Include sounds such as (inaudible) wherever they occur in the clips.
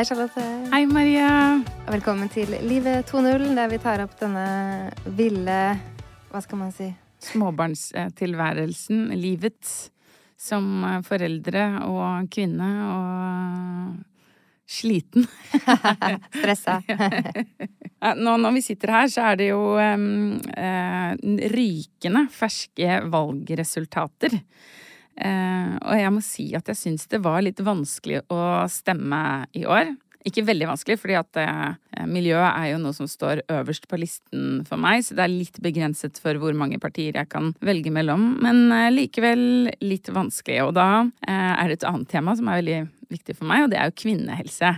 Hei, Charlotte. Hei, Maria. Velkommen til Livet 2.0, der vi tar opp denne ville Hva skal man si? Småbarnstilværelsen, livet, som foreldre og kvinne og sliten. (laughs) Stressa. Nå når vi sitter her, så er det jo um, uh, rykende ferske valgresultater. Uh, og jeg må si at jeg syns det var litt vanskelig å stemme i år. Ikke veldig vanskelig, fordi at eh, miljøet er jo noe som står øverst på listen for meg, så det er litt begrenset for hvor mange partier jeg kan velge mellom. Men eh, likevel litt vanskelig. Og da er det et annet tema som er veldig viktig for meg, og det er jo kvinnehelse.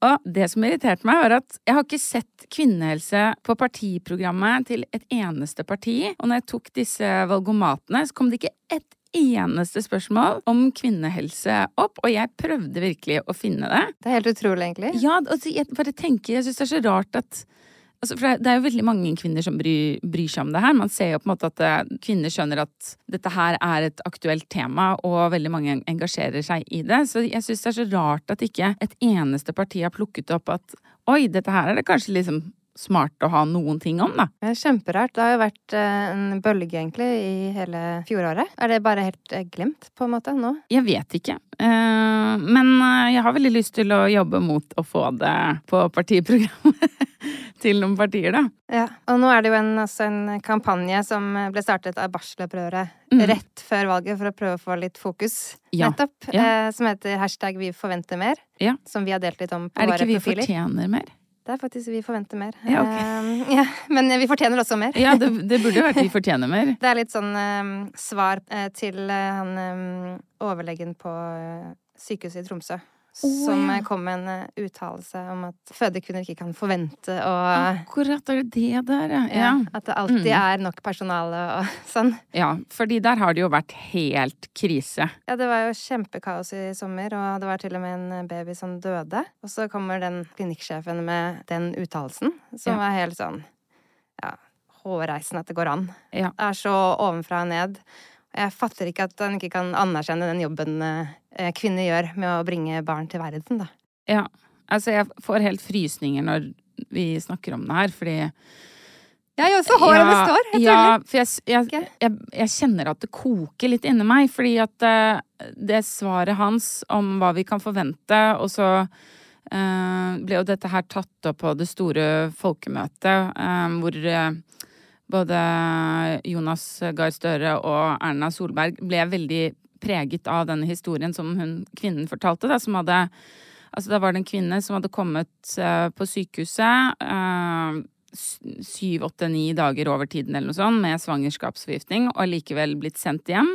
Og det som irriterte meg, var at jeg har ikke sett kvinnehelse på partiprogrammet til et eneste parti. Og når jeg tok disse valgomatene, så kom det ikke ett eneste spørsmål om kvinnehelse opp, og jeg prøvde virkelig å finne det. Det er helt utrolig, egentlig. Ja, altså, jeg bare tenker, jeg syns det er så rart at Altså, for det er jo veldig mange kvinner som bryr, bryr, seg om det her. Man ser jo på en måte at eh, kvinner skjønner at dette her er et aktuelt tema, og veldig mange engasjerer seg i det. Så jeg syns det er så rart at ikke et eneste parti har plukket opp at oi, dette her er det kanskje liksom smart å ha noen ting om, da. Er kjemperart. Det har jo vært en bølge, egentlig, i hele fjoråret. Er det bare helt glemt, på en måte, nå? Jeg vet ikke. Men jeg har veldig lyst til å jobbe mot å få det på partiprogrammet. (laughs) til noen partier, da. Ja, og nå er det jo en, også en kampanje som ble startet av barselopprøret mm. rett før valget for å prøve å få litt fokus, ja. nettopp. Ja. Eh, som heter hashtag vi forventer mer. Ja. Som vi har delt litt om på våre profiler. Er det ikke vi fortjener mer? Det er faktisk Vi forventer mer. Ja, okay. uh, (laughs) ja, men vi fortjener også mer. Ja, det, det burde vært Vi (laughs) fortjener mer. det er litt sånn um, svar uh, til han um, overlegen på sykehuset i Tromsø. Oh, som ja. kom med en uttalelse om at fødekvinner ikke kan forvente å Akkurat er det det der, ja. ja. At det alltid mm. er nok personale og (laughs) sånn. Ja, fordi der har det jo vært helt krise. Ja, det var jo kjempekaos i sommer, og det var til og med en baby som døde. Og så kommer den klinikksjefen med den uttalelsen, som ja. var helt sånn ja, hårreisende at det går an. Ja. Det er så ovenfra og ned. Jeg fatter ikke at han ikke kan anerkjenne den jobben eh, kvinner gjør med å bringe barn til verden, da. Ja. Altså, jeg får helt frysninger når vi snakker om det her, fordi jeg også. Håret ja, står. Jeg ja, for jeg, jeg, jeg, jeg, kjenner at det koker litt inni meg. Fordi at uh, det svaret hans om hva vi kan forvente, og så uh, ble jo dette her tatt opp på det store folkemøtet uh, hvor både Jonas Gahr Støre og Erna Solberg ble veldig preget av denne historien som hun kvinnen fortalte, da, som hadde Altså, da var det en kvinne som hadde kommet uh, på sykehuset uh, syv, åtte, ni dager over tiden eller noe sånt med svangerskapsforgiftning og likevel blitt sendt hjem.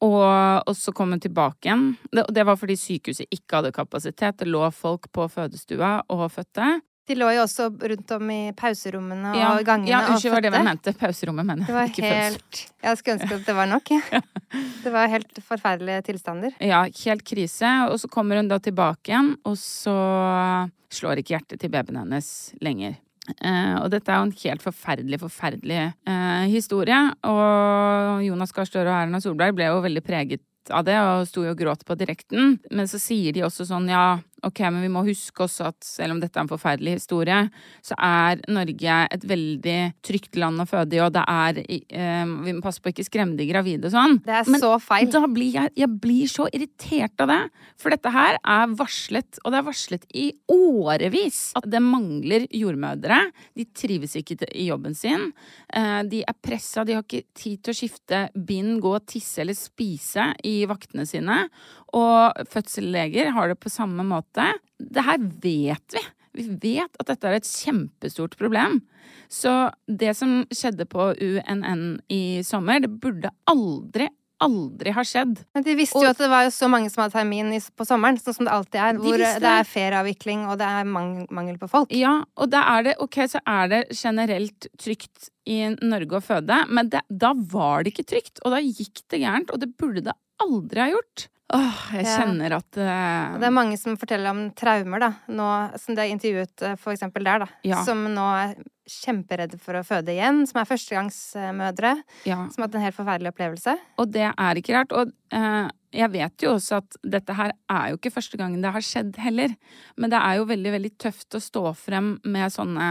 Og, og, så kom hun tilbake igjen. Det, det var fordi sykehuset ikke hadde kapasitet. Det lå folk på fødestua og fødte. De lå jo også rundt om i pauserommene og Ja, gangene ja unnskyld, var det jeg mente. Pauserommet, mener Det var jeg. Ikke pause. helt Jeg skulle ønske at det var nok, jeg. Det var helt forferdelige tilstander. Ja, helt krise. Og så kommer hun da tilbake igjen, og så slår ikke hjertet til babyen hennes lenger. Eh, og dette er jo en helt forferdelig, forferdelig eh, historie. Og Jonas Gahr Støre og Erna Solberg ble jo veldig preget av det, og sto jo og gråt på direkten. Men så sier de også sånn, ja, ok, men vi må huske også at selv om dette er en forferdelig historie, så er Norge et veldig trygt land å føde i, og det er eh, Vi må passe på å ikke skremme de gravide og sånn. Det er Men så feil. Da blir jeg, jeg blir så irritert av det. For dette her er varslet, og det er varslet i årevis, at det mangler jordmødre. De trives ikke i jobben sin. Eh, De er pressa, de har ikke tid til å skifte bind, gå tisse eller spise i vaktene sine. Og fødselsleger har det på samme måte. Det her vet vi. Vi vet at dette er et kjempestort problem. Så det som skjedde på UNN i sommer, det burde aldri, aldri ha skjedd. Men de visste jo Og- at det var så mange som hadde termin på sommeren, sånn som det alltid er. De Hvor visste det er ferieavvikling, og det er mangel på folk. Ja, og da er det, ok, så er det generelt trygt i Norge å føde, men det, da var det ikke trygt, og da gikk det gærent, og det burde det aldri ha gjort. Åh, jeg kjenner at uh... Det er mange som forteller om traumer, da, nå, som det er intervjuet eh, for eksempel der, da. Ja. Som nå er kjemperedde for å føde igjen, som er førstegangsmødre. ja. Som har hatt en helt forferdelig opplevelse. Og det er ikke rart. Og uh, jeg vet jo også at dette her er jo ikke første gangen det har skjedd heller. Men det er jo veldig, veldig tøft å stå frem med sånne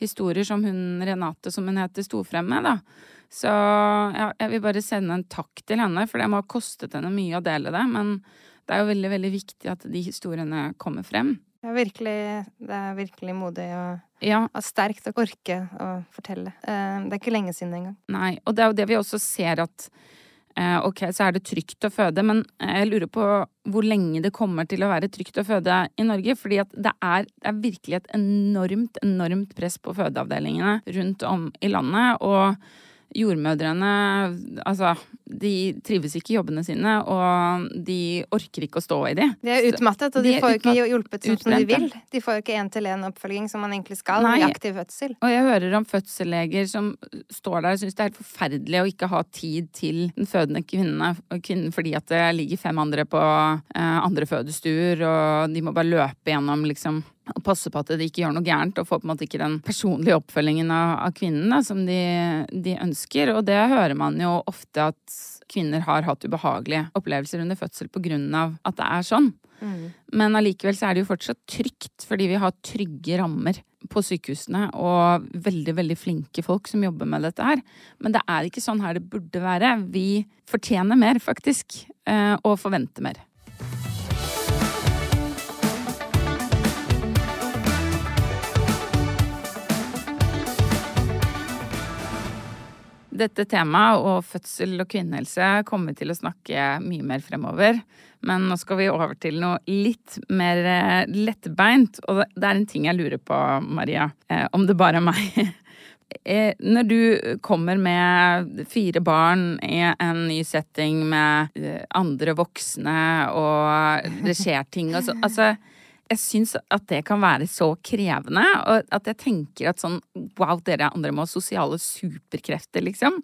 historier som hun Renate, som hun heter, sto frem med, da. Så ja, jeg vil bare sende en takk til henne, for det må ha kostet henne mye å dele det. Men det er jo veldig, veldig viktig at de historiene kommer frem. Det er virkelig, det er virkelig modig og, Ja, og sterkt å orke å fortelle. Eh, Det er ikke lenge siden engang. Nei, og det er jo det vi også ser at eh, ok, så er det trygt å føde, men jeg lurer på hvor lenge det kommer til å være trygt å føde i Norge. Fordi at det er, det er virkelig et enormt, enormt press på fødeavdelingene rundt om i landet. Og jordmødrene, altså, de trives ikke i jobbene sine, og de orker ikke å stå i de. De er utmattet, og de, De får jo ikke hjulpet sånn som de vil. De får jo ikke én-til-én-oppfølging som man egentlig skal Nei. i aktiv fødsel. Og jeg hører om fødselsleger som står der og syns det er helt forferdelig å ikke ha tid til den fødende kvinnen, kvinnen fordi at det ligger fem andre på eh, andre fødestuer, og de må bare løpe gjennom liksom og passe på at de ikke gjør noe gærent, og får på en måte ikke den personlige oppfølgingen av, av kvinnen da, som de, de ønsker. Og det hører man jo ofte at kvinner har hatt ubehagelige opplevelser under fødsel på grunn av at det er sånn. Men allikevel så er det jo fortsatt trygt, fordi vi har trygge rammer på sykehusene og veldig, veldig flinke folk som jobber med dette her. Men det er ikke sånn her det burde være. Vi fortjener mer, faktisk, eh, og forventer mer. Dette temaet og fødsel og kvinnehelse kommer vi til å snakke mye mer fremover. Men nå skal vi over til noe litt mer eh, lettbeint. Og det er en ting jeg lurer på, Maria. Eh, om det bare er meg. (laughs) Eh, Når du kommer med fire barn i en ny setting med andre voksne, og det skjer ting og sånn Altså, jeg syns at det kan være så krevende, og at jeg tenker at sånn wow, dere andre må ha sosiale superkrefter, liksom,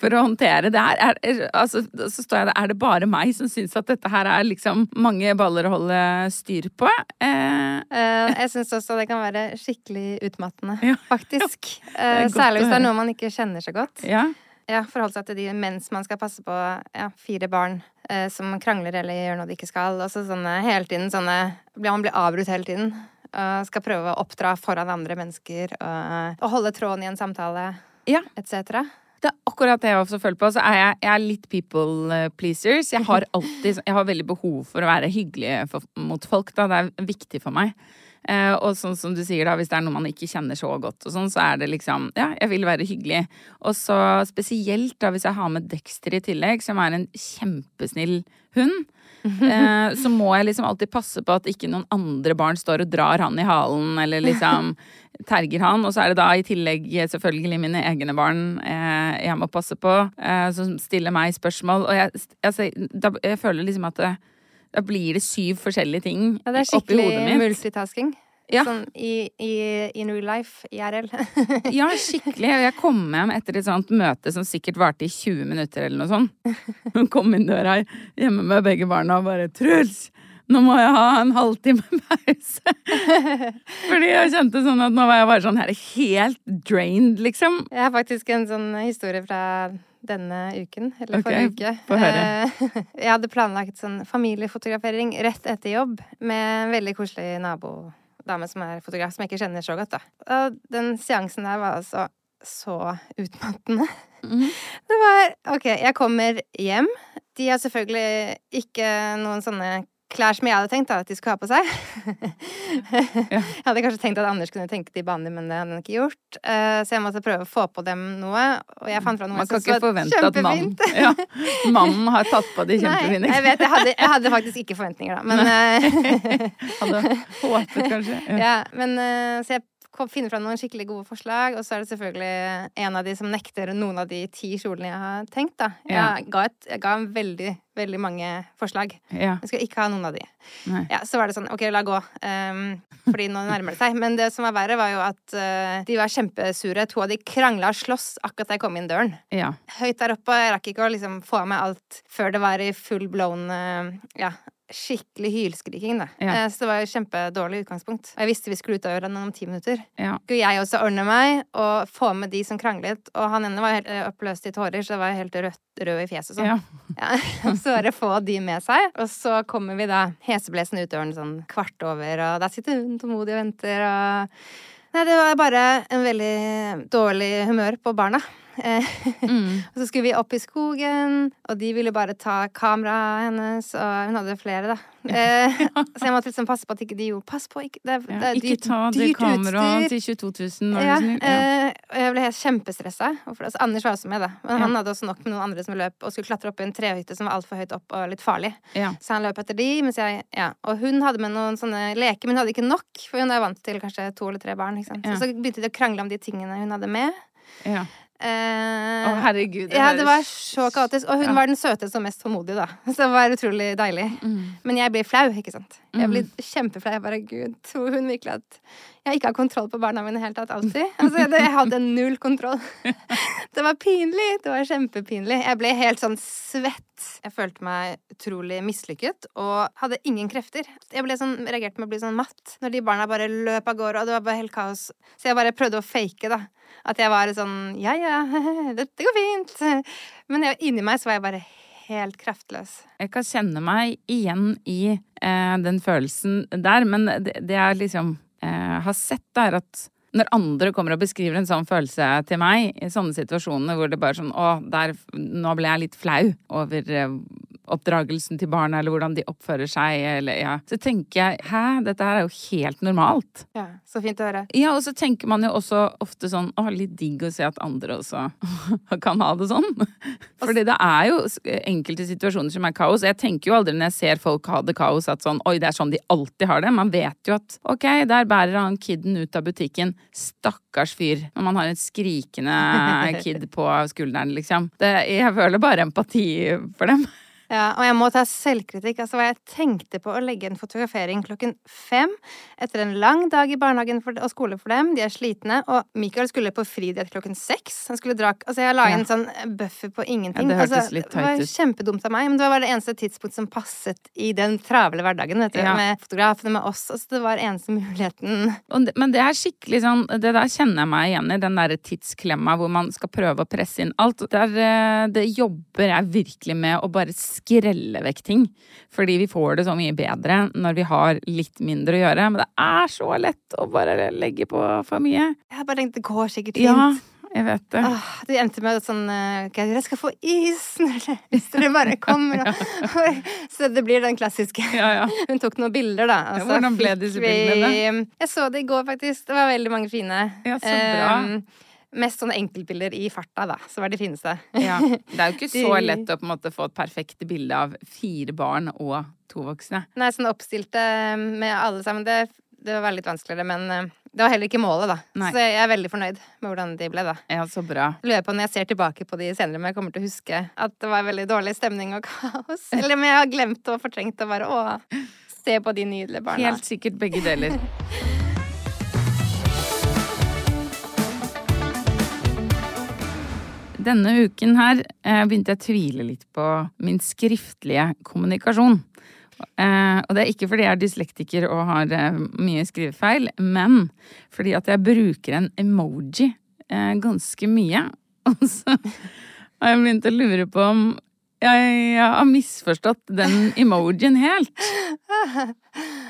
for å håndtere det her. Er, altså, så står jeg der, er det bare meg som syns at dette her er liksom mange baller å holde styr på? Eh, Eh, jeg syns også det kan være skikkelig utmattende, Ja. faktisk. (laughs) er Eh, Særlig hvis det er noe man ikke kjenner så godt. ja. Ja, Forholde seg til de mens man skal passe på ja, fire barn eh, som krangler eller gjør noe de ikke skal. Og så sånne hele tiden sånne Man blir avbrutt hele tiden. Og skal prøve å oppdra foran andre mennesker og, og holde tråden i en samtale, Ja. etc. Det er akkurat det jeg også føler på. Så er jeg, jeg er litt people pleasers. Jeg har alltid Jeg har veldig behov for å være hyggelig for, mot folk. Da. Det er viktig for meg. Eh, og sånn som du sier, da, hvis det er noe man ikke kjenner så godt, og sånn, så er det liksom Ja, jeg vil være hyggelig. Og så spesielt da hvis jeg har med Dexter i tillegg, som er en kjempesnill hund. eh, så må jeg liksom alltid passe på at ikke noen andre barn står og drar han i halen, eller liksom (laughs) terger han. Og så er det da i tillegg selvfølgelig mine egne barn eh, jeg må passe på, eh, som stiller meg spørsmål. Og jeg, altså, da, jeg føler liksom at det, da blir det syv forskjellige ting oppi hodet mitt. Ja, det er skikkelig multitasking. Ja. Sånn i, i in real life, IRL. (laughs) Ja, skikkelig. Og jeg kom hjem etter et sånt møte som sikkert varte i 20 minutter eller noe sånt. Hun kom inn døra hjemme med begge barna og bare 'Truls, nå må jeg ha en halvtime (laughs) pause'. Fordi jeg kjente sånn at nå var jeg bare sånn her helt drained, liksom. Jeg har faktisk en sånn historie fra denne uken, eller okay, forrige uke. få høre. Eh, (laughs) Jeg hadde planlagt sånn familiefotografering rett etter jobb med en veldig koselig nabodame som er fotograf, som jeg ikke kjenner så godt, da. Og den seansen der var altså så utmattende. Mhm. (laughs) Det var OK, jeg kommer hjem. De har selvfølgelig ikke noen sånne klær som jeg hadde tenkt da, at de skulle ha på seg. (laughs) Jeg hadde kanskje tenkt at Anders kunne tenke de banene, men det hadde han ikke gjort. Eh, Så jeg måtte prøve å få på dem noe, og jeg fant fra noe Man kan ikke forvente at mannen ja, Mannen har tatt på de (laughs) Nei, jeg vet, jeg hadde, jeg hadde faktisk ikke forventninger, da. Men, eh, (laughs) Hadde håpet, kanskje. Ja. ja, men eh, så jeg kom, finner fram noen skikkelig gode forslag, og så er det selvfølgelig en av de som nekter noen av de ti kjolene jeg har tenkt, da. Jeg, Ja. ga, et, jeg ga en veldig, veldig mange forslag. Ja. Jeg skal ikke ha noen av de. Ja, så var det sånn, ok, la gå. Um, fordi nå nærmer det seg. Men det som var verre, var jo at uh, de var kjempesure. To av de krangla og sloss akkurat da jeg kom inn døren. ja. Høyt der oppe. Jeg rakk ikke å liksom få meg alt før det var i full blown uh, ja, skikkelig hylskriking, da. Ja. Eh, så det var jo kjempedårlig utgangspunkt. Og jeg visste vi skulle ut av døra om ti minutter. ja. Skulle jeg også ordne meg og få med de som kranglet. Og han ene var helt eh, oppløst i tårer, så det var helt rødt, rød i fjeset sånn. ja. Ja, (laughs) så bare få de med seg. Og så kommer vi da heseblesende ut døren sånn kvart over, og der sitter hun tålmodig og venter, og Nei, det var bare en veldig dårlig humør på barna. Mm. (laughs) og så skulle vi opp i skogen, og de ville bare ta kameraet hennes, og hun hadde flere, da. Eh, (laughs) så jeg måtte liksom passe på at ikke de gjorde Pass på, ikke, det, det Ja, er ikke dyrt, ta det kameraet til 22 000, Ja. Ja. eh, jeg ble helt kjempestressa. Altså, Anders var også med, da. Men han hadde også nok med noen andre som løp og skulle klatre opp i en trehytte som var altfor høyt opp og litt farlig. Så han løp etter de, mens jeg Ja. Og hun hadde med noen sånne leker, men hun hadde ikke nok, for hun er vant til kanskje to eller tre barn. Så så begynte de å krangle om de tingene hun hadde med. Ja. Eh, Å, herregud. ja, det var så kaotisk. Og hun Ja. var den søteste og mest tålmodige, da. (laughs) Så det var utrolig deilig. Mm. Men jeg blir flau, ikke sant. Jeg blir kjempeflau. Jeg bare Gud, tror hun virkelig at jeg ikke har kontroll på barna mine i det hele tatt alltid? Altså, det, jeg hadde null kontroll. (laughs) Det var pinlig. Det var kjempepinlig. Jeg ble helt sånn svett. Jeg følte meg utrolig mislykket og hadde ingen krefter. Jeg ble sånn, reagerte med å bli sånn matt når de barna bare løp av gårde, og det var bare helt kaos. Så jeg bare prøvde å fake, da. At jeg var sånn ja ja, (laughs) dette går fint. Men jeg, inni meg så var jeg bare helt kraftløs. Jeg kan kjenne meg igjen i eh, den følelsen der, men det, det er liksom har sett, er at når andre kommer og beskriver en sånn følelse til meg, i sånne situasjoner hvor det bare er sånn Å, der, nå ble jeg litt flau over eh, oppdragelsen til barna, eller hvordan de oppfører seg, eller ja. Så tenker jeg hæ, dette her er jo helt normalt. Ja, Så fint å høre. Ja, og så tenker man jo også ofte sånn Å, litt digg å se at andre også (laughs) kan ha det sånn. Fordi det er jo enkelte situasjoner som er kaos. Jeg tenker jo aldri når jeg ser folk ha det kaos, at sånn Oi, det er sånn de alltid har det. Man vet jo at ok, der bærer han kiden ut av butikken. Stakkars fyr. Når man har en skrikende (laughs) kid på skulderen, liksom. Det, jeg føler bare empati for dem. Ja, og jeg må ta selvkritikk. Altså, jeg tenkte på å legge en fotografering klokken fem etter en lang dag i barnehagen for, og skole for dem. De er slitne. Og Michael skulle på friidrett klokken seks. Han skulle dra Altså, jeg la Ja. inn sånn buffer på ingenting. Ja, det hørtes altså, litt det var kjempedumt av meg, men det var det eneste tidspunkt som passet i den travle hverdagen, vet du. Ja. Med fotografene, med oss. Altså, det var eneste muligheten. Det, men det er skikkelig sånn Det der kjenner jeg meg igjen i, den derre tidsklemma hvor man skal prøve å presse inn alt. Der, eh, det jobber jeg virkelig med å bare skrelle vekk ting. Fordi vi får det så mye bedre når vi har litt mindre å gjøre. Men det er så lett å bare legge på for mye. Jeg har bare tenkt det går sikkert fint. Ja, jeg vet det. Åh, det endte med sånn okay, Ok, dere skal få is (laughs) hvis dere bare kommer. Og, (laughs) (laughs) så det blir den klassiske. Ja, ja. Hun tok noen bilder, da. Altså, Ja, hvordan ble disse disse vi- bildene? Jeg så det i går, faktisk. Det var veldig mange fine. Ja, så bra. Ehm, mest sånne enkeltbilder i farta, da. Så er de fineste. Ja. (laughs) Det er jo ikke så lett å på en måte få et perfekt bilde av fire barn og to voksne. Nei, sånn oppstilte med alle sammen. Det, det var litt vanskeligere, men eh, det var heller ikke målet, da. Nei. Så jeg er veldig fornøyd med hvordan de ble, da. Ja, så bra. lurer på når jeg ser tilbake på de senere, om jeg kommer til å huske at det var veldig dårlig stemning og (laughs) kaos. Eller om jeg har glemt og fortrengt og bare å, se på de nydelige barna. Helt sikkert begge deler. (laughs) Denne uken her eh, begynte jeg å tvile litt på min skriftlige kommunikasjon. Eh, og det er ikke fordi jeg er dyslektiker og har eh, mye skrivefeil, men fordi at jeg bruker en emoji ganske mye. (laughs) Og så har jeg begynt å lure på om jeg, har misforstått den emojien helt.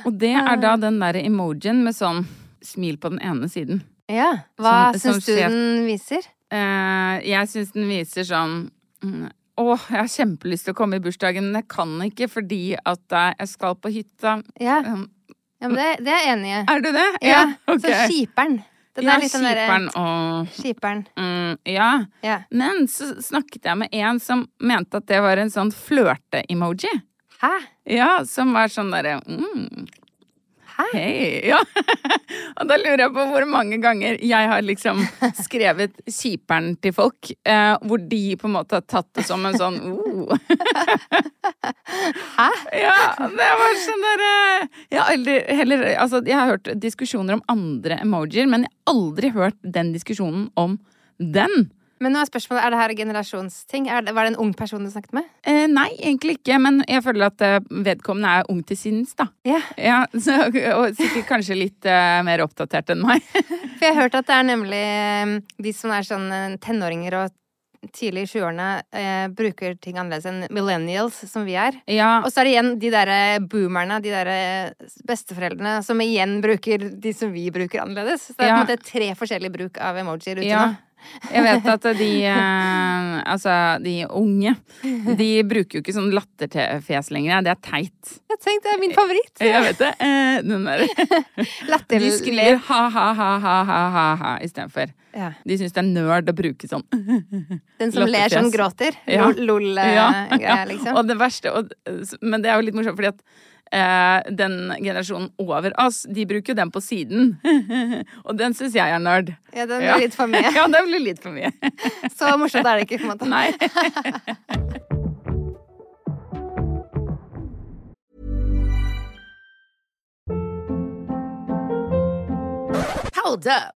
Og det er da den derre emojien med sånn smil på den ene siden. Ja. Hva syns du den viser? Eh, jeg syns den viser sånn mm, Å, jeg har kjempelyst til å komme i bursdagen, men jeg kan ikke fordi at jeg skal på hytta. Ja, Um, ja men det, det er jeg enig i. Er du det? Ja, ok. Så skiperen. Den ja, er derre skiperen og Skiperen. mm, Ja. Ja. Men så snakket jeg med en som mente at det var en sånn flørte-emoji. Hæ? Ja, som var sånn derre mm? Hei. Ja. (laughs) Og da lurer jeg på hvor mange ganger jeg har liksom (laughs) skrevet kjiperen til folk, eh, hvor de på en måte har tatt det som en sånn oh. Hæ? (laughs) Ja, det var sånn derre Jeg har aldri heller Altså, jeg har hørt diskusjoner om andre emojier, men jeg har aldri hørt den diskusjonen om den. Men nå er spørsmålet, er det her generasjonsting? Er det, var det en ung person du snakket med? Eh, nei, egentlig ikke, men jeg føler at eh, vedkommende er ung til sinns, da. Ja. Ja, (laughs) så, og sikkert kanskje litt uh, mer oppdatert enn meg. (laughs) For jeg har hørt at det er nemlig eh, de som er sånn tenåringer og tidlig i 20-årene, eh, bruker ting annerledes enn millennials, som vi er. Ja, Og så er det igjen de derre boomerne, de derre besteforeldrene, som igjen bruker de som vi bruker annerledes. Så det er på en måte tre forskjellige bruk av emojier ute ja. nå. Jeg vet at de eh, Altså, de unge, de bruker jo ikke sånn latterfjes lenger. Det er teit. Jeg tenkte det er min favoritt. Jeg vet det. Eh, den der. Latter... De skriver ha-ha-ha-ha-ha-ha istedenfor. Ja. De syns det er nerd å bruke sånn. (laughs) Den som ler som gråter. Ja. Lol-greia, ja. liksom. (laughs) Og det verste og, Men det er jo litt morsomt, fordi at eh, den generasjonen over oss, de bruker jo den på siden. (laughs) og den syns jeg er nerd. Ja, Ja. blir litt for mye. (laughs) ja, den blir litt for mye. (laughs) Så morsomt er det ikke, på en måte. Nei. Hold up.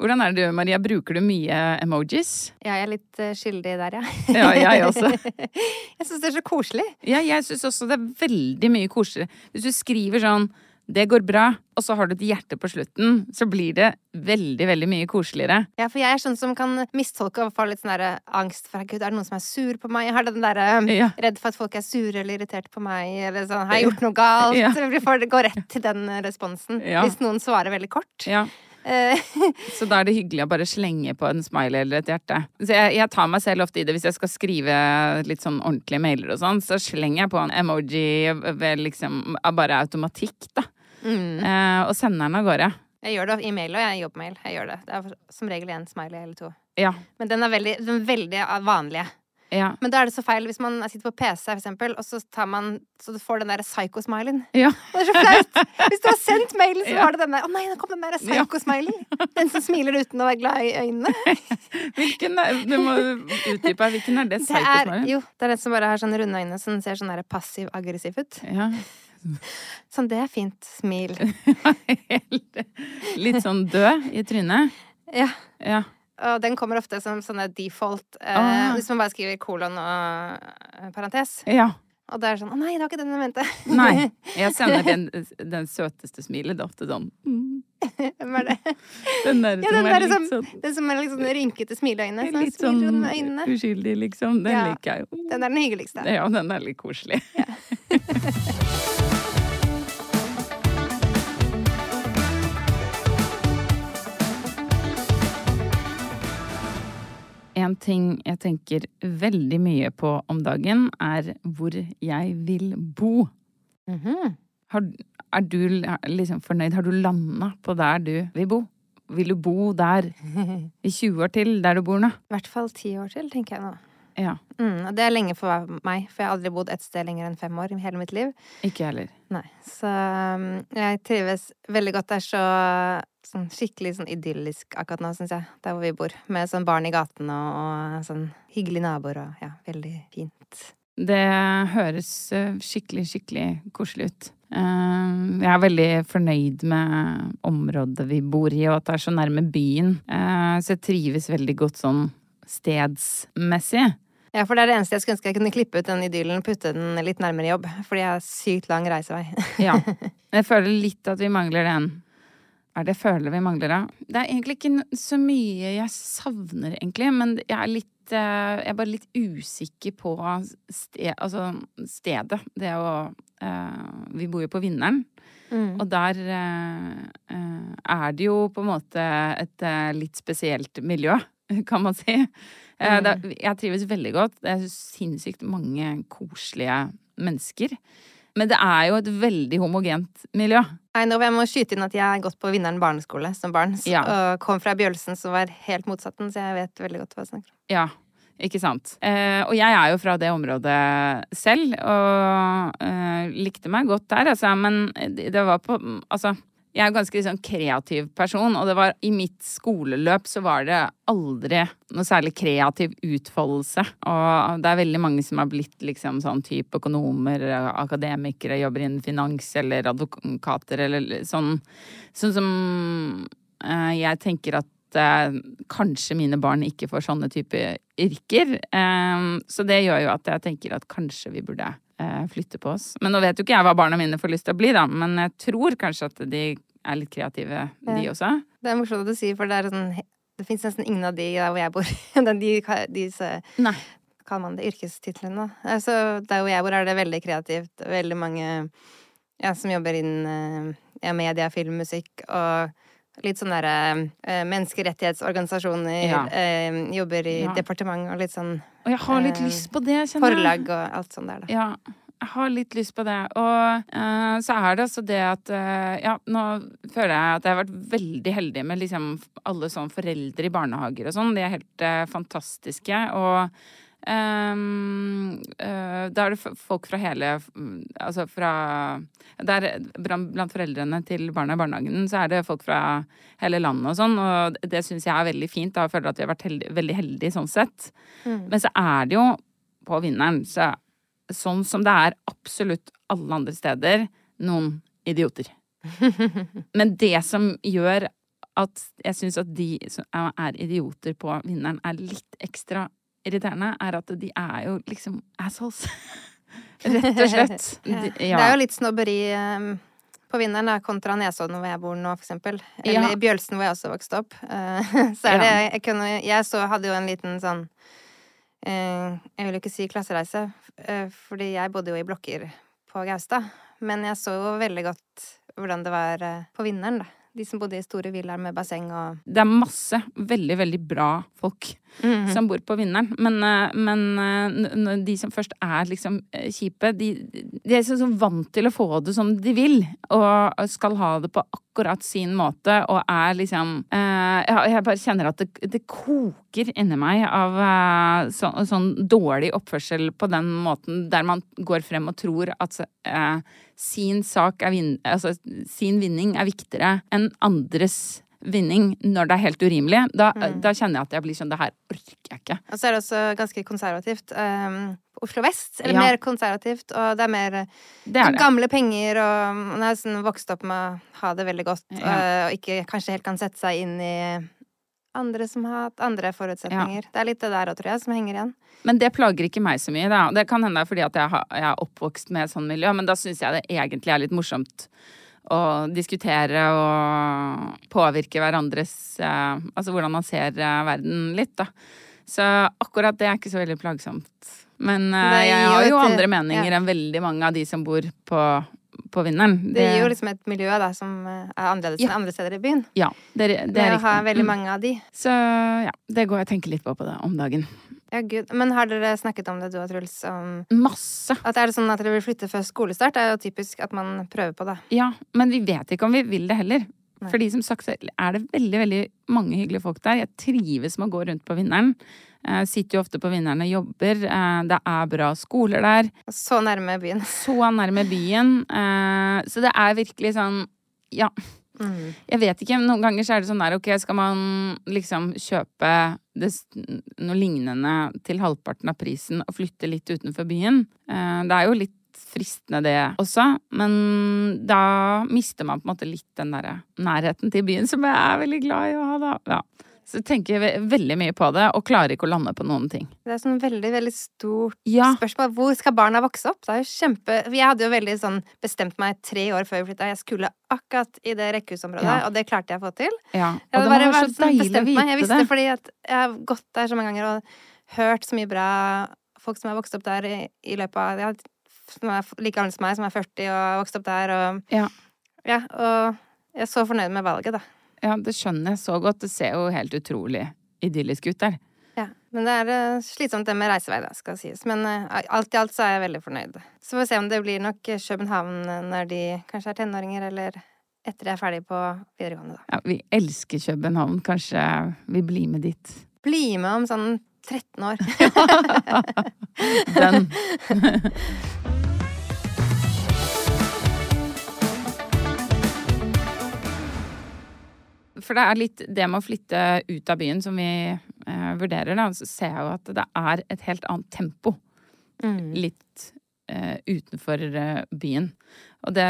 Hvordan er det du, Maria? Bruker du mye emojis? Ja, jeg er litt eh, skyldig der, ja. Ja, jeg også. (laughs) jeg syns det er så koselig. Ja, jeg syns også det er veldig mye koselig. Hvis du skriver sånn 'det går bra', og så har du et hjerte på slutten, så blir det veldig, veldig mye koseligere. Ja, for jeg er sånn som kan mistolke og få litt sånn der angst for Gud, er det noen som er sur på meg? Jeg har den derre Ja. redd for at folk er sure eller irritert på meg, eller sånn har jeg gjort noe galt? Ja. (laughs) Vi får gå rett til den responsen Ja. hvis noen svarer veldig kort. Ja. Eh, (laughs) Så da er det hyggelig å bare slenge på en smiley eller et hjerte. Så jeg, jeg tar meg selv ofte i det hvis jeg skal skrive litt sånn ordentlige mailer og sånn, så slenger jeg på en emoji ved liksom bare automatikk, da. Eh, og sender den av gårde. Jeg gjør det i mail og jeg jobbmail. Jeg gjør det. Det er som regel én smiley eller to. Ja. Men den er veldig, den veldig vanlige. Ja. Men da er det så feil hvis man sitter på PC, for eksempel, og så tar man Så du får den derre psycho-smilen. ja. Det er så flaut! Hvis du har sendt mailen, så Ja. du den der Å nei, nå kom den derre psycho-smilen'. Den som smiler uten å være glad i øynene. (laughs) Hvilken er, Du må utdype. Hvilken er det? Det psycho-smilen? jo, det er den som bare har sånne runde øyne, som ser sånn passiv-aggressiv ut. Ja. Sånn, det er fint. Smil. (laughs) Litt sånn død i trynet. Ja. Ja. Og den kommer ofte som sånne default, eh, Ah. hvis man bare skriver kolon og eh, parentes. ja. Og det er sånn Å nei, det var ikke den jeg mente. (laughs) Nei. Jeg sender den, (laughs) den søteste smilet. Det er ofte sånn mm, Hvem er det? (laughs) Den der Ja, den er der som, sånn den som er sånn rynkete smileøyne. Sånn, Litt sånn øynene. uskyldig, liksom. Den Ja. liker jeg jo. Den er den hyggeligste. Ja, den er litt koselig. En ting jeg tenker veldig mye på om dagen, er hvor jeg vil bo. Mhm. Har, er du liksom fornøyd? Har du landa på der du vil bo? Vil du bo der (laughs) i 20 år til, der du bor nå? I hvert fall 10 år til, tenker jeg nå. Ja. Mm, det er lenge for meg, for jeg har aldri bodd et sted lenger enn fem år i hele mitt liv. Ikke heller. Nei, så um, jeg trives veldig godt. Det er så sånn skikkelig sånn idyllisk akkurat nå, syns jeg, der hvor vi bor. Med sånn barn i gaten og, og sånn hyggelige naboer og ja, veldig fint. Det høres eh, skikkelig, skikkelig koselig ut. Eh, Jeg er veldig fornøyd med området vi bor i, og at det er så nærme byen. Eh, Så jeg trives veldig godt sånn stedsmessig. Ja, for det er det eneste jeg skulle ønske jeg kunne klippe ut den idyllen og putte den litt nærmere jobb. Fordi jeg har sykt lang reisevei. (laughs) Ja. Jeg føler litt at vi mangler den. Hva er det jeg føler vi mangler, da? Det er egentlig ikke så mye jeg savner, egentlig, men jeg er litt eh, Jeg er bare litt usikker på sted, altså stedet. Det å eh, Vi bor jo på Vinneren. Mm. Og der eh, er det jo på en måte et litt spesielt miljø, (laughs) kan man si. Eh, det, jeg trives veldig godt. Det er sinnssykt mange koselige mennesker. Men det er jo et veldig homogent miljø. Nei, nå jeg må skyte inn at jeg har gått på Vinneren barneskole som barn. Ja. Og kom fra Bjølsen, som var helt motsatten, så jeg vet veldig godt hva jeg snakker om. Ja, ikke sant. Eh, og jeg er jo fra det området selv, og eh, likte meg godt der, altså. Men det, det var på Altså, jeg er en ganske liksom kreativ person, og det var i mitt skoleløp så var det aldri noe særlig kreativ utfoldelse. Og det er veldig mange som har blitt liksom sånn type økonomer, akademikere, jobber innen finans eller advokater eller sånn. Sånn som eh, jeg tenker at eh, kanskje mine barn ikke får sånne type yrker. Eh, så det gjør jo at jeg tenker at kanskje vi burde flytte på oss. Men nå vet jo ikke jeg hva barna mine får lyst til å bli, da. Men jeg tror kanskje at de er litt kreative, de også. Det er morsomt at du sier, for det er sånn Det fins nesten ingen av de der hvor jeg bor. (laughs) de, de, Nei. kaller man det yrkestitlene, da. Altså, der hvor jeg bor, er det veldig kreativt. Veldig mange ja, som jobber innen eh, ja, media, film, musikk og litt sånn derre eh, menneskerettighetsorganisasjoner. Ja. Eh, jobber i Ja. departement og litt sånn Og jeg har litt Eh, lyst på det, kjenner jeg. forlag og alt sånt der, da. Ja, jeg har litt lyst på det. Og uh, så er det altså det at uh, Ja, nå føler jeg at jeg har vært veldig heldig med liksom alle sånn foreldre i barnehager og sånn. De er helt uh, fantastiske. Og ehm, uh, da er det folk fra hele Altså fra der, blant foreldrene til barna i barnehagen så er det folk fra hele landet og sånn, og det syns jeg er veldig fint. Da jeg føler at vi har vært heldig, veldig heldige sånn sett. Mm. Men så er det jo på vinneren, så sånn som det er absolutt alle andre steder, noen idioter. (laughs) Men det som gjør at jeg syns at de som er idioter på vinneren, er litt ekstra irriterende, er at de er jo liksom assholes. (laughs) Rett og slett. Ja. Det er jo litt snobberi um, på Vinneren da, kontra Nesodden, hvor jeg bor nå, for eksempel. Eller Ja. i Bjølsen, hvor jeg også vokste opp. Uh, (laughs) så er det Jeg, kunne, jeg så, hadde jo en liten sånn uh, Jeg vil jo ikke si klassereise, uh, fordi jeg bodde jo i blokker på Gaustad. Men jeg så jo veldig godt hvordan det var på Vinneren, da. De som bodde i store villaer med basseng og Det er masse veldig, veldig bra folk. som bor på vinneren. Men, eh, men eh, de som først er liksom eh, kjipe, de, de er så, så vant til å få det som de vil. Og skal ha det på akkurat sin måte, og er liksom jeg, bare kjenner at det, det koker inni meg av så, sånn dårlig oppførsel på den måten, der man går frem og tror at sin sak er vinn, altså sin vinning er viktigere enn andres vinning når det er helt urimelig. Da, da kjenner jeg at jeg blir sånn Det her orker jeg ikke. Og så er det også ganske konservativt. Um, Oslo vest, eller Ja. mer konservativt, og det er mer Det er det. gamle penger, og man er sånn vokst opp med å ha det veldig godt, Ja. uh, og ikke kanskje helt kan sette seg inn i andre som har hatt andre forutsetninger. Det er litt det der òg, tror jeg, som henger igjen. Men det plager ikke meg så mye. Da. Det kan hende det er fordi at jeg, har, jeg er oppvokst med et sånt miljø, men da syns jeg det egentlig er litt morsomt å diskutere og påvirke hverandres eh, Altså hvordan man ser eh, verden litt, da. Så akkurat det er ikke så veldig plagsomt. Men eh, jeg har jo andre meninger ja. enn veldig mange av de som bor på, på Vinneren. Det gir jo liksom et miljø da, som uh, er annerledes Ja. enn andre steder i byen. Ja, det, er- det Det er å ha veldig Mm. mange av de. Så ja, det går jeg og tenker litt på på det om dagen. Ja, gud. Men har dere snakket om det, du og Truls, om Masse. at er det sånn at dere vil flytte før skolestart? Det er jo typisk at man prøver på det. Ja, men vi vet ikke om vi vil det heller. Nei. Fordi som sagt så er det veldig veldig mange hyggelige folk der. Jeg trives med å gå rundt på Vinneren. Jeg sitter jo ofte på Vinneren og jobber. Eh, Det er bra skoler der. Så nærme byen. (laughs) Så nærme byen. Eh, Så det er virkelig sånn Ja. Mm. Jeg vet ikke. Noen ganger så er det sånn der, ok, skal man liksom kjøpe det, noe lignende til halvparten av prisen og flytte litt utenfor byen? Eh, Det er jo litt fristende det også, men da mister man på en måte litt den derre nærheten til byen som jeg er veldig glad i å ha, da. Ja. Så tenker ve- veldig mye på det, og klarer ikke å lande på noen ting. Det er sånn veldig, veldig stort Ja. spørsmål. Hvor skal barna vokse opp? Det er jo kjempe Jeg hadde jo veldig sånn bestemt meg tre år før vi flytta. Jeg skulle akkurat i det rekkehusområdet, Ja. og det klarte jeg å få til. Ja. Og det bare var så sånn deilig å bestemt meg. Jeg visste det. fordi at jeg har gått der så mange ganger og hørt så mye bra folk som har vokst opp der i, i løpet av ja, Som er like gamle som meg, som er 40 og har vokst opp der, og Ja. Ja, og jeg er så fornøyd med valget, da. Ja, det skjønner jeg så godt. Det ser jo helt utrolig idyllisk ut der. Ja, Men det er eh, slitsomt det med reisevei, da, skal sies. Men eh, alt i alt så er jeg veldig fornøyd. Så får vi se om det blir nok København eh, når de kanskje er tenåringer, eller etter de er ferdig på videregående, da. Ja, vi elsker København. Kanskje vi blir med dit. Bli med om sånn 13 år. (laughs) (laughs) Den. For det er litt det med å flytte ut av byen som vi eh, vurderer, da. Så ser jeg jo at det er et helt annet tempo litt eh, utenfor eh, byen. Og det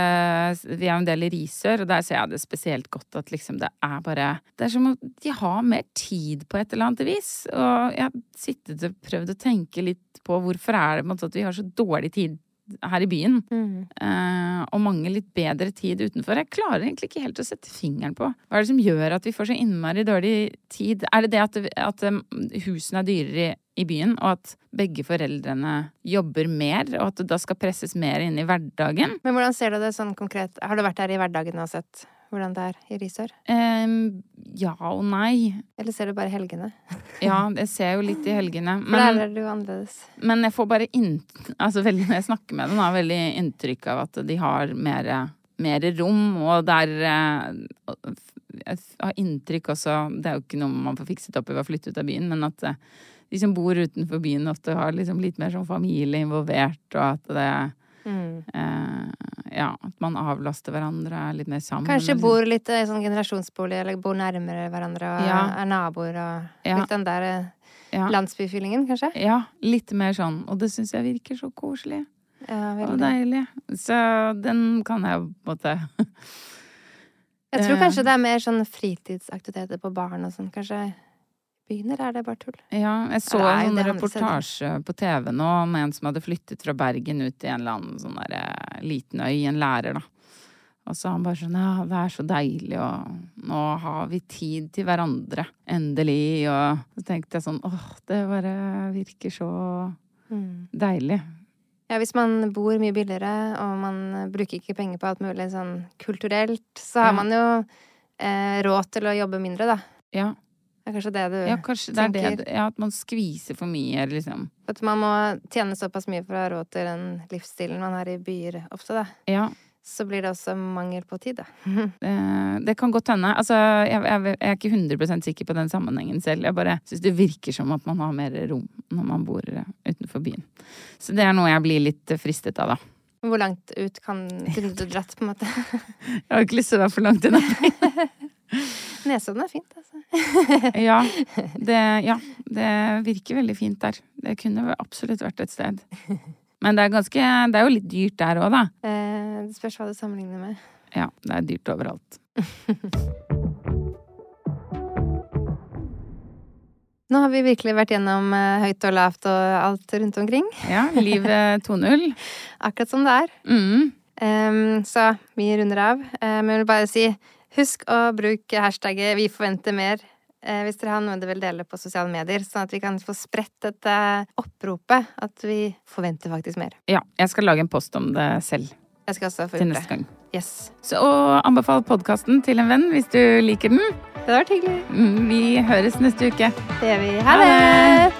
Vi er jo en del i Risør, og der ser jeg det spesielt godt at liksom det er bare Det er som om de har mer tid på et eller annet vis. Og jeg har sittet og prøvd å tenke litt på hvorfor er det på en måte at vi har så dårlig tid her i byen. Eh, og mange litt bedre tid utenfor. Jeg klarer egentlig ikke helt å sette fingeren på hva er det som gjør at vi får så innmari dårlig tid. Er det det at, at um, husene er dyrere i, i byen, og at begge foreldrene jobber mer, og at det da skal presses mer inn i hverdagen? Men hvordan ser du det sånn konkret? Har du vært der i hverdagen og sett hvordan det er i Risør? Um, ja og nei. Eller ser du bare helgene? (laughs) Ja, jeg ser jo litt i helgene. For Men, der er du annerledes. men jeg får bare altså veldig, når jeg snakker med dem, har veldig inntrykk av at de har mer, mer rom, og der eh, Jeg har inntrykk også Det er jo ikke noe man får fikset opp ved å flytte ut av byen, men at eh, de som bor utenfor byen, ofte har liksom litt mer sånn familie involvert, og at det Mm. eh, man avlaster hverandre, er litt mer sammen. Kanskje bor litt i sånn generasjonsbolig, eller bor nærmere hverandre og Ja. er naboer og Ja. Litt den der eh, ja. landsbyfyllingen, kanskje? ja, litt mer sånn. Og det syns jeg virker så koselig. Ja, Og deilig. Så den kan jeg på en måte Jeg tror Eh. kanskje det er mer sånn fritidsaktiviteter på barn og sånn. Kanskje byen, er det bare tull? Ja, jeg så en sånn reportasje på TV nå om en som hadde flyttet fra Bergen ut i en eller annen sånn der eh, liten øy, en lærer, da. Og så han bare sånn Ja, det er så deilig, og nå har vi tid til hverandre. Endelig. Og så tenkte jeg sånn åh, det bare virker så deilig. Ja, hvis man bor mye billigere, og man bruker ikke penger på alt mulig sånn kulturelt, så har man jo eh, råd til å jobbe mindre, da. Ja. Det er kanskje det du Ja, kanskje det er det, ja, at man skviser for mye, liksom. At man må tjene såpass mye for å ha råd til den livsstilen man har i byer ofte, da. Ja, Så blir det også mangel på tid, da. det, (laughs) det kan godt hende. Altså, jeg, jeg, jeg er ikke 100 sikker på den sammenhengen selv. Jeg bare syns det virker som at man har mer rom når man bor eh, utenfor byen. Så det er noe jeg blir litt eh, fristet av, da. Hvor langt ut kan, kunne du dratt, på en måte? (laughs) Jeg har ikke lyst til å være for langt unna. (laughs) Nesodden er fint, altså. (laughs) Ja det, ja, det virker veldig fint der. Det kunne absolutt vært et sted. Men det er ganske Det er jo litt dyrt der òg, da. Eh, det spørs hva du sammenligner med. Ja, det er dyrt overalt. Nå har vi virkelig vært gjennom eh, høyt og lavt og alt rundt omkring. Ja, livet (laughs) 2.0. Akkurat som det er. Mm. Um, så vi runder av. Men um, jeg vil bare si husk å bruke hashtagget 'vi forventer mer' eh, hvis dere har noe dere vil dele på sosiale medier, sånn at vi kan få spredt dette oppropet. At vi forventer faktisk mer. Ja, jeg skal lage en post om det selv Jeg skal også få til neste gang. Yes. Så og anbefal podkasten til en venn hvis du liker den. Det hadde vært hyggelig. Mm, Vi høres neste uke. Det gjør vi. Ha det!